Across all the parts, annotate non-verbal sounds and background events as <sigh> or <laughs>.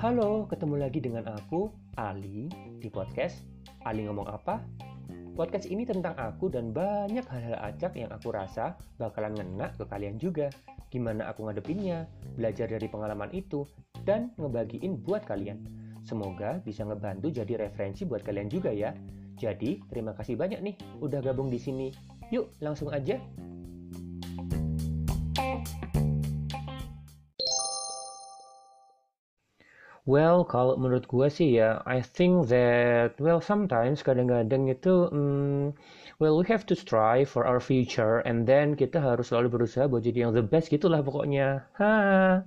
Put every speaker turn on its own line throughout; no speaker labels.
Halo, ketemu lagi dengan aku, Ali, di podcast Ali Ngomong Apa? Podcast ini tentang aku dan banyak hal-hal acak yang aku rasa bakalan ngena ke kalian juga. Gimana aku ngadepinnya, belajar dari pengalaman itu, dan ngebagiin buat kalian. Semoga bisa ngebantu jadi referensi buat kalian juga ya. Jadi, terima kasih banyak nih udah gabung di sini. Yuk, langsung aja Well, kalau menurut gue sih ya, I think that, well, sometimes kadang-kadang itu, um, well, we have to strive for our future, and then kita harus selalu berusaha buat jadi yang the best gitulah pokoknya. Ha.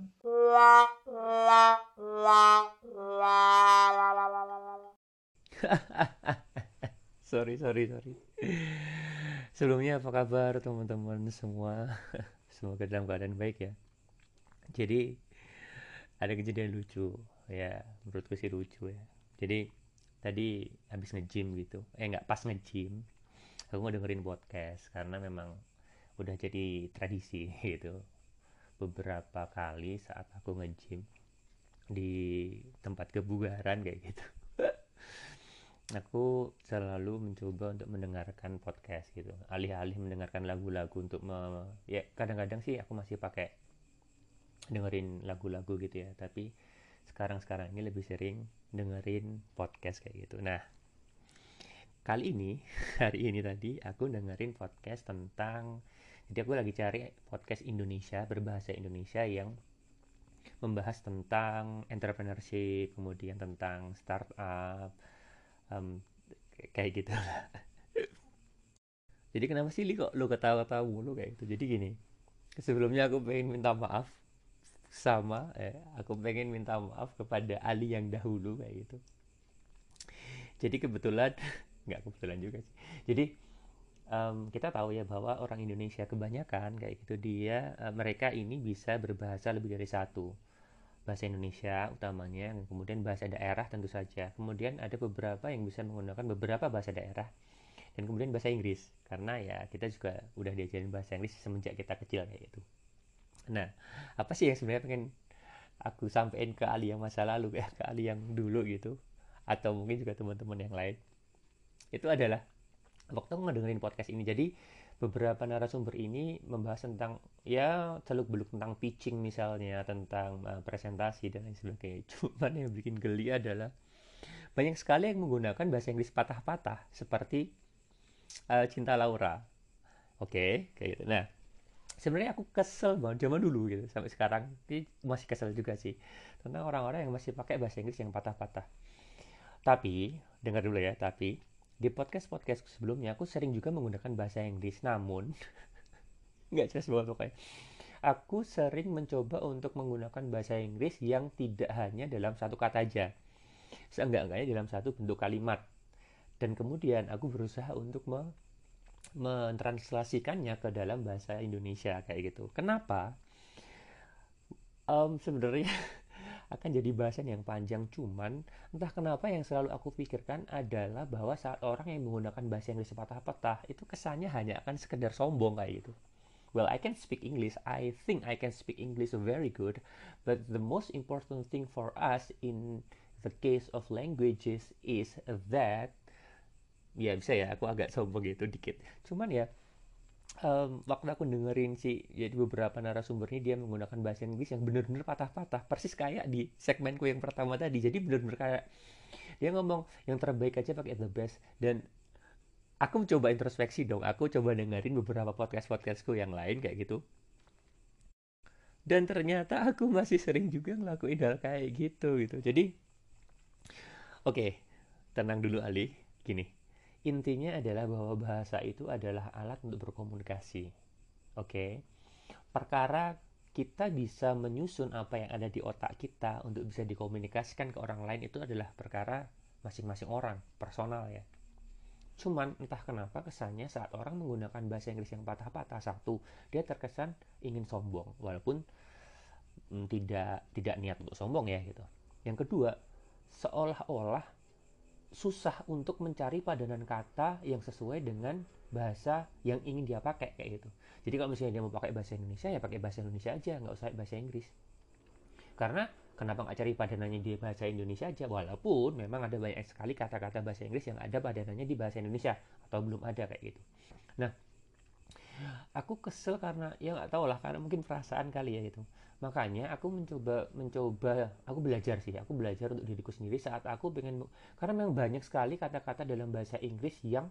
<laughs> sorry, sorry, sorry. Sebelumnya apa kabar teman-teman semua? <laughs> Semoga dalam keadaan baik ya. Jadi ada kejadian lucu ya menurutku sih lucu ya. Jadi tadi habis nge-gym gitu. Eh nggak pas nge-gym aku dengerin podcast karena memang udah jadi tradisi <laughs> gitu. Beberapa kali saat aku nge-gym di tempat kebugaran kayak gitu. <laughs> Aku selalu mencoba untuk mendengarkan podcast gitu. Alih-alih mendengarkan lagu-lagu untuk me ya kadang-kadang sih aku masih pakai dengerin lagu-lagu gitu ya. Tapi sekarang-sekarang ini lebih sering dengerin podcast kayak gitu. Nah, kali ini, <laughs> hari ini tadi aku dengerin podcast tentang jadi aku lagi cari podcast Indonesia berbahasa Indonesia yang membahas tentang entrepreneurship, kemudian tentang startup, um, kayak gitu lah. <laughs> Jadi kenapa sih Li kok lo ketawa-ketawa mulu kayak gitu? Jadi gini, sebelumnya aku pengen minta maaf sama eh, aku pengen minta maaf kepada Ali yang dahulu kayak gitu. Jadi kebetulan <laughs> nggak kebetulan juga sih. Jadi um, kita tahu ya bahwa orang Indonesia kebanyakan kayak gitu dia uh, mereka ini bisa berbahasa lebih dari satu. Bahasa Indonesia utamanya kemudian bahasa daerah tentu saja. Kemudian ada beberapa yang bisa menggunakan beberapa bahasa daerah dan kemudian bahasa Inggris. Karena ya kita juga udah diajarin bahasa Inggris semenjak kita kecil kayak gitu Nah, apa sih yang sebenarnya pengen aku sampaikan ke Ali yang masa lalu ya, ke Ali yang dulu gitu, atau mungkin juga teman-teman yang lain. Itu adalah waktu aku ngedengerin podcast ini. Jadi beberapa narasumber ini membahas tentang ya celuk beluk tentang pitching misalnya, tentang uh, presentasi dan lain sebagainya. <laughs> Cuman yang bikin geli adalah banyak sekali yang menggunakan bahasa Inggris patah-patah seperti uh, cinta Laura. Oke, okay, kayak gitu. Nah, sebenarnya aku kesel banget zaman dulu gitu sampai sekarang. Ini masih kesel juga sih. Tentang orang-orang yang masih pakai bahasa Inggris yang patah-patah. Tapi dengar dulu ya tapi di podcast podcast sebelumnya aku sering juga menggunakan bahasa Inggris. Namun <laughs> nggak jelas banget pokoknya. Aku sering mencoba untuk menggunakan bahasa Inggris yang tidak hanya dalam satu kata aja. Seenggak-enggaknya dalam satu bentuk kalimat. Dan kemudian aku berusaha untuk mentranslasikannya ke dalam bahasa Indonesia kayak gitu. Kenapa? Um, sebenarnya <laughs> akan jadi bahasan yang panjang cuman entah kenapa yang selalu aku pikirkan adalah bahwa saat orang yang menggunakan bahasa Inggris patah-patah itu kesannya hanya akan sekedar sombong kayak gitu. Well, I can speak English. I think I can speak English very good. But the most important thing for us in the case of languages is that ya bisa ya aku agak sombong gitu dikit. Cuman ya um, waktu aku dengerin sih jadi beberapa narasumber ini dia menggunakan bahasa Inggris yang bener-bener patah-patah. Persis kayak di segmenku yang pertama tadi. Jadi bener-bener kayak dia ngomong yang terbaik aja pakai the best. Dan aku coba introspeksi dong. Aku coba dengerin beberapa podcast podcastku yang lain kayak gitu. Dan ternyata aku masih sering juga ngelakuin hal kayak gitu gitu. Jadi oke okay, tenang dulu Ali. Gini intinya adalah bahwa bahasa itu adalah alat untuk berkomunikasi. Oke. Okay? Perkara kita bisa menyusun apa yang ada di otak kita untuk bisa dikomunikasikan ke orang lain itu adalah perkara masing-masing orang, personal ya. Cuman entah kenapa kesannya saat orang menggunakan bahasa Inggris yang patah-patah satu, dia terkesan ingin sombong walaupun mm, tidak tidak niat untuk sombong ya gitu. Yang kedua, seolah-olah susah untuk mencari padanan kata yang sesuai dengan bahasa yang ingin dia pakai kayak gitu. jadi kalau misalnya dia mau pakai bahasa Indonesia ya pakai bahasa Indonesia aja nggak usah bahasa Inggris. Karena kenapa nggak cari padanannya di bahasa Indonesia aja? Walaupun memang ada banyak sekali kata-kata bahasa Inggris yang ada padanannya di bahasa Indonesia atau belum ada kayak gitu. Nah aku kesel karena ya nggak tahu lah karena mungkin perasaan kali ya itu makanya aku mencoba mencoba aku belajar sih aku belajar untuk diriku sendiri saat aku pengen karena memang banyak sekali kata-kata dalam bahasa Inggris yang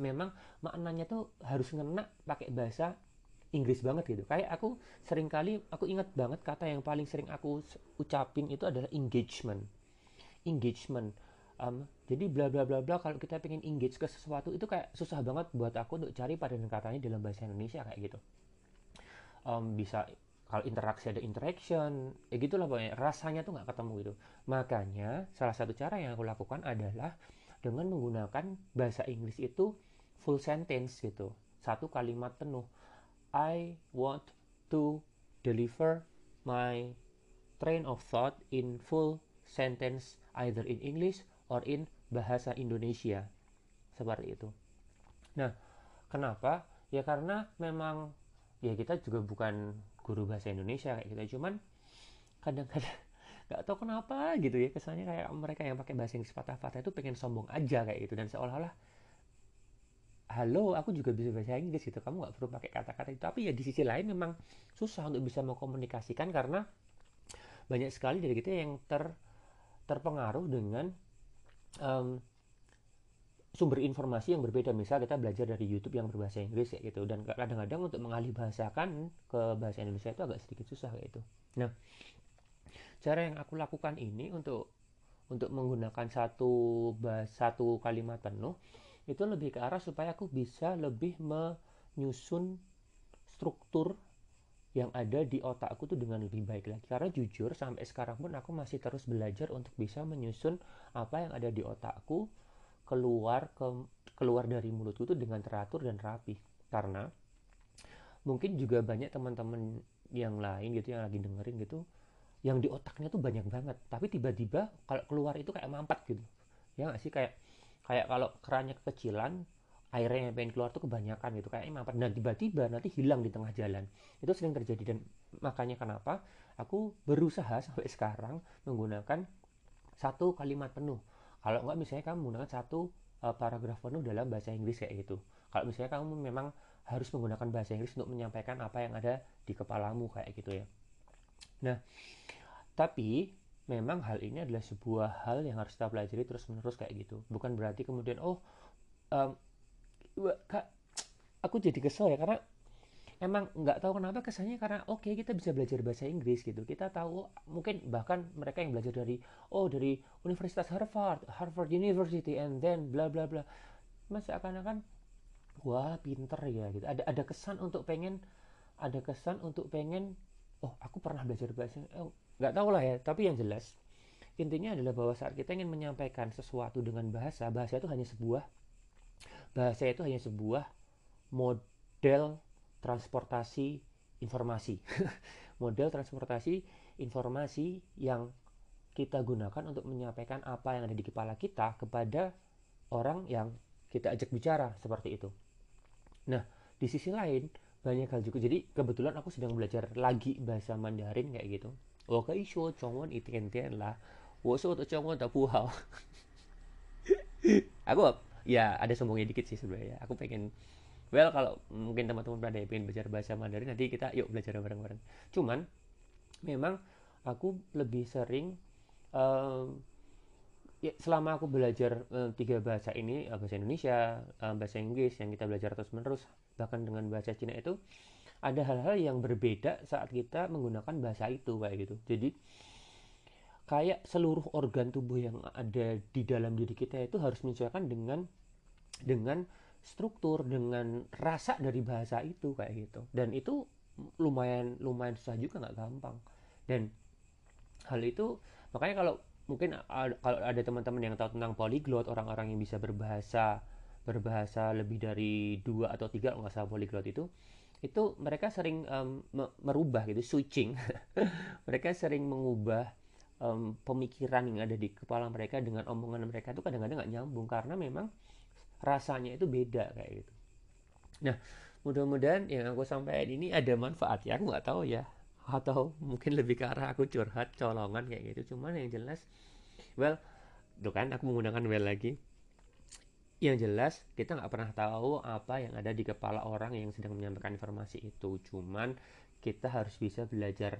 memang maknanya tuh harus ngena pakai bahasa Inggris banget gitu. Kayak aku sering kali aku ingat banget kata yang paling sering aku ucapin itu adalah engagement. Engagement um, jadi bla bla bla bla kalau kita pengen engage ke sesuatu itu kayak susah banget buat aku untuk cari padanan katanya dalam bahasa Indonesia kayak gitu. Um, bisa kalau interaksi ada interaction ya gitulah pokoknya rasanya tuh nggak ketemu gitu. Makanya salah satu cara yang aku lakukan adalah dengan menggunakan bahasa Inggris itu full sentence gitu. Satu kalimat penuh. I want to deliver my train of thought in full sentence either in English or in bahasa Indonesia. Seperti itu. Nah kenapa? Ya karena memang ya kita juga bukan guru bahasa Indonesia kayak kita cuman kadang-kadang <laughs> nggak tahu kenapa gitu ya kesannya kayak mereka yang pakai bahasa Inggris patah-patah itu pengen sombong aja kayak gitu. Dan seolah-olah halo aku juga bisa bahasa Inggris gitu kamu nggak perlu pakai kata-kata itu. Tapi ya di sisi lain memang susah untuk bisa mengkomunikasikan karena banyak sekali dari kita yang ter terpengaruh dengan um, sumber informasi yang berbeda. Misal kita belajar dari YouTube yang berbahasa Inggris ya gitu. Dan kadang-kadang untuk mengalih bahasakan ke bahasa Indonesia itu agak sedikit susah kayak itu nah cara yang aku lakukan ini untuk untuk menggunakan satu satu kalimat penuh itu lebih ke arah supaya aku bisa lebih menyusun struktur yang ada di otakku tuh dengan lebih baik lagi. Karena jujur sampai sekarang pun aku masih terus belajar untuk bisa menyusun apa yang ada di otakku keluar ke keluar dari mulutku tuh dengan teratur dan rapi. Karena mungkin juga banyak teman-teman yang lain gitu yang lagi dengerin gitu yang di otaknya tuh banyak banget. Tapi tiba-tiba kalau keluar itu kayak mampet gitu. Ya nggak sih? Kayak kayak kalau kerannya kekecilan airnya yang pengen keluar tuh kebanyakan gitu. Kayak mampet dan tiba-tiba nanti hilang di tengah jalan. Itu sering terjadi dan makanya kenapa aku berusaha sampai sekarang menggunakan satu kalimat penuh. Kalau nggak misalnya kamu menggunakan satu uh, paragraf penuh dalam bahasa Inggris kayak gitu. Kalau misalnya kamu memang harus menggunakan bahasa Inggris untuk menyampaikan apa yang ada di kepalamu kayak gitu ya. Nah, tapi memang hal ini adalah sebuah hal yang harus kita pelajari terus-menerus kayak gitu. Bukan berarti kemudian oh um, kak aku jadi kesel ya karena emang nggak tahu kenapa kesannya karena oke okay, kita bisa belajar bahasa Inggris gitu. Kita tahu mungkin bahkan mereka yang belajar dari oh dari Universitas Harvard Harvard University and then bla bla bla. Masih akan-akan wah pinter ya gitu. Ada ada kesan untuk pengen ada kesan untuk pengen oh aku pernah belajar bahasa oh, nggak tahu lah ya. Tapi yang jelas intinya adalah bahwa saat kita ingin menyampaikan sesuatu dengan bahasa bahasa itu hanya sebuah bahasa itu hanya sebuah model transportasi informasi. <laughs> Model transportasi informasi yang kita gunakan untuk menyampaikan apa yang ada di kepala kita kepada orang yang kita ajak bicara seperti itu. Nah di sisi lain banyak hal juga. Jadi kebetulan aku sedang belajar lagi bahasa Mandarin kayak gitu. Oke isu congwon itu lah. Woso atau congwon tak puhao <laughs> aku ya ada sombongnya dikit sih sebenarnya. Aku pengen well kalau mungkin teman-teman pada pengen belajar bahasa Mandarin nanti kita yuk belajar bareng-bareng. Cuman memang aku lebih sering um, ya, selama aku belajar um, tiga bahasa ini bahasa Indonesia um, bahasa Inggris yang kita belajar terus menerus bahkan dengan bahasa Cina itu ada hal-hal yang berbeda saat kita menggunakan bahasa itu kayak gitu. Jadi kayak seluruh organ tubuh yang ada di dalam diri kita itu harus menyesuaikan dengan dengan struktur dengan rasa dari bahasa itu kayak gitu. Dan itu lumayan lumayan susah juga nggak gampang. Dan hal itu makanya kalau mungkin kalau ada teman-teman yang tahu tentang polyglot orang-orang yang bisa berbahasa berbahasa lebih dari dua atau tiga nggak salah polyglot itu itu mereka sering um, merubah gitu switching. <laughs> Mereka sering mengubah um, pemikiran yang ada di kepala mereka dengan omongan mereka itu kadang-kadang nggak nyambung karena memang rasanya itu beda kayak gitu. Nah mudah-mudahan yang aku sampaikan ini ada manfaat ya aku nggak tahu ya. Atau mungkin lebih ke arah aku curhat colongan kayak gitu. Cuman yang jelas well tuh kan aku menggunakan well lagi. Yang jelas kita nggak pernah tahu apa yang ada di kepala orang yang sedang menyampaikan informasi itu. Cuman kita harus bisa belajar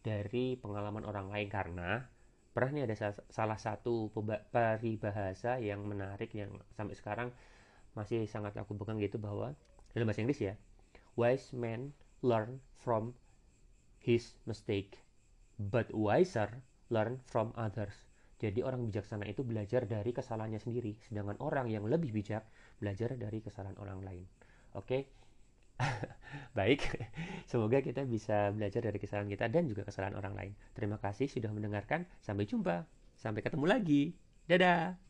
dari pengalaman orang lain karena pernah nih ada salah satu peribahasa yang menarik yang sampai sekarang masih sangat aku pegang gitu bahwa dalam bahasa Inggris ya wise men learn from his mistake but wiser learn from others jadi orang bijaksana itu belajar dari kesalahannya sendiri, sedangkan orang yang lebih bijak belajar dari kesalahan orang lain. Oke. Okay? <laughs> Baik. <laughs> Semoga kita bisa belajar dari kesalahan kita dan juga kesalahan orang lain. Terima kasih sudah mendengarkan. Sampai jumpa. Sampai ketemu lagi. Dadah.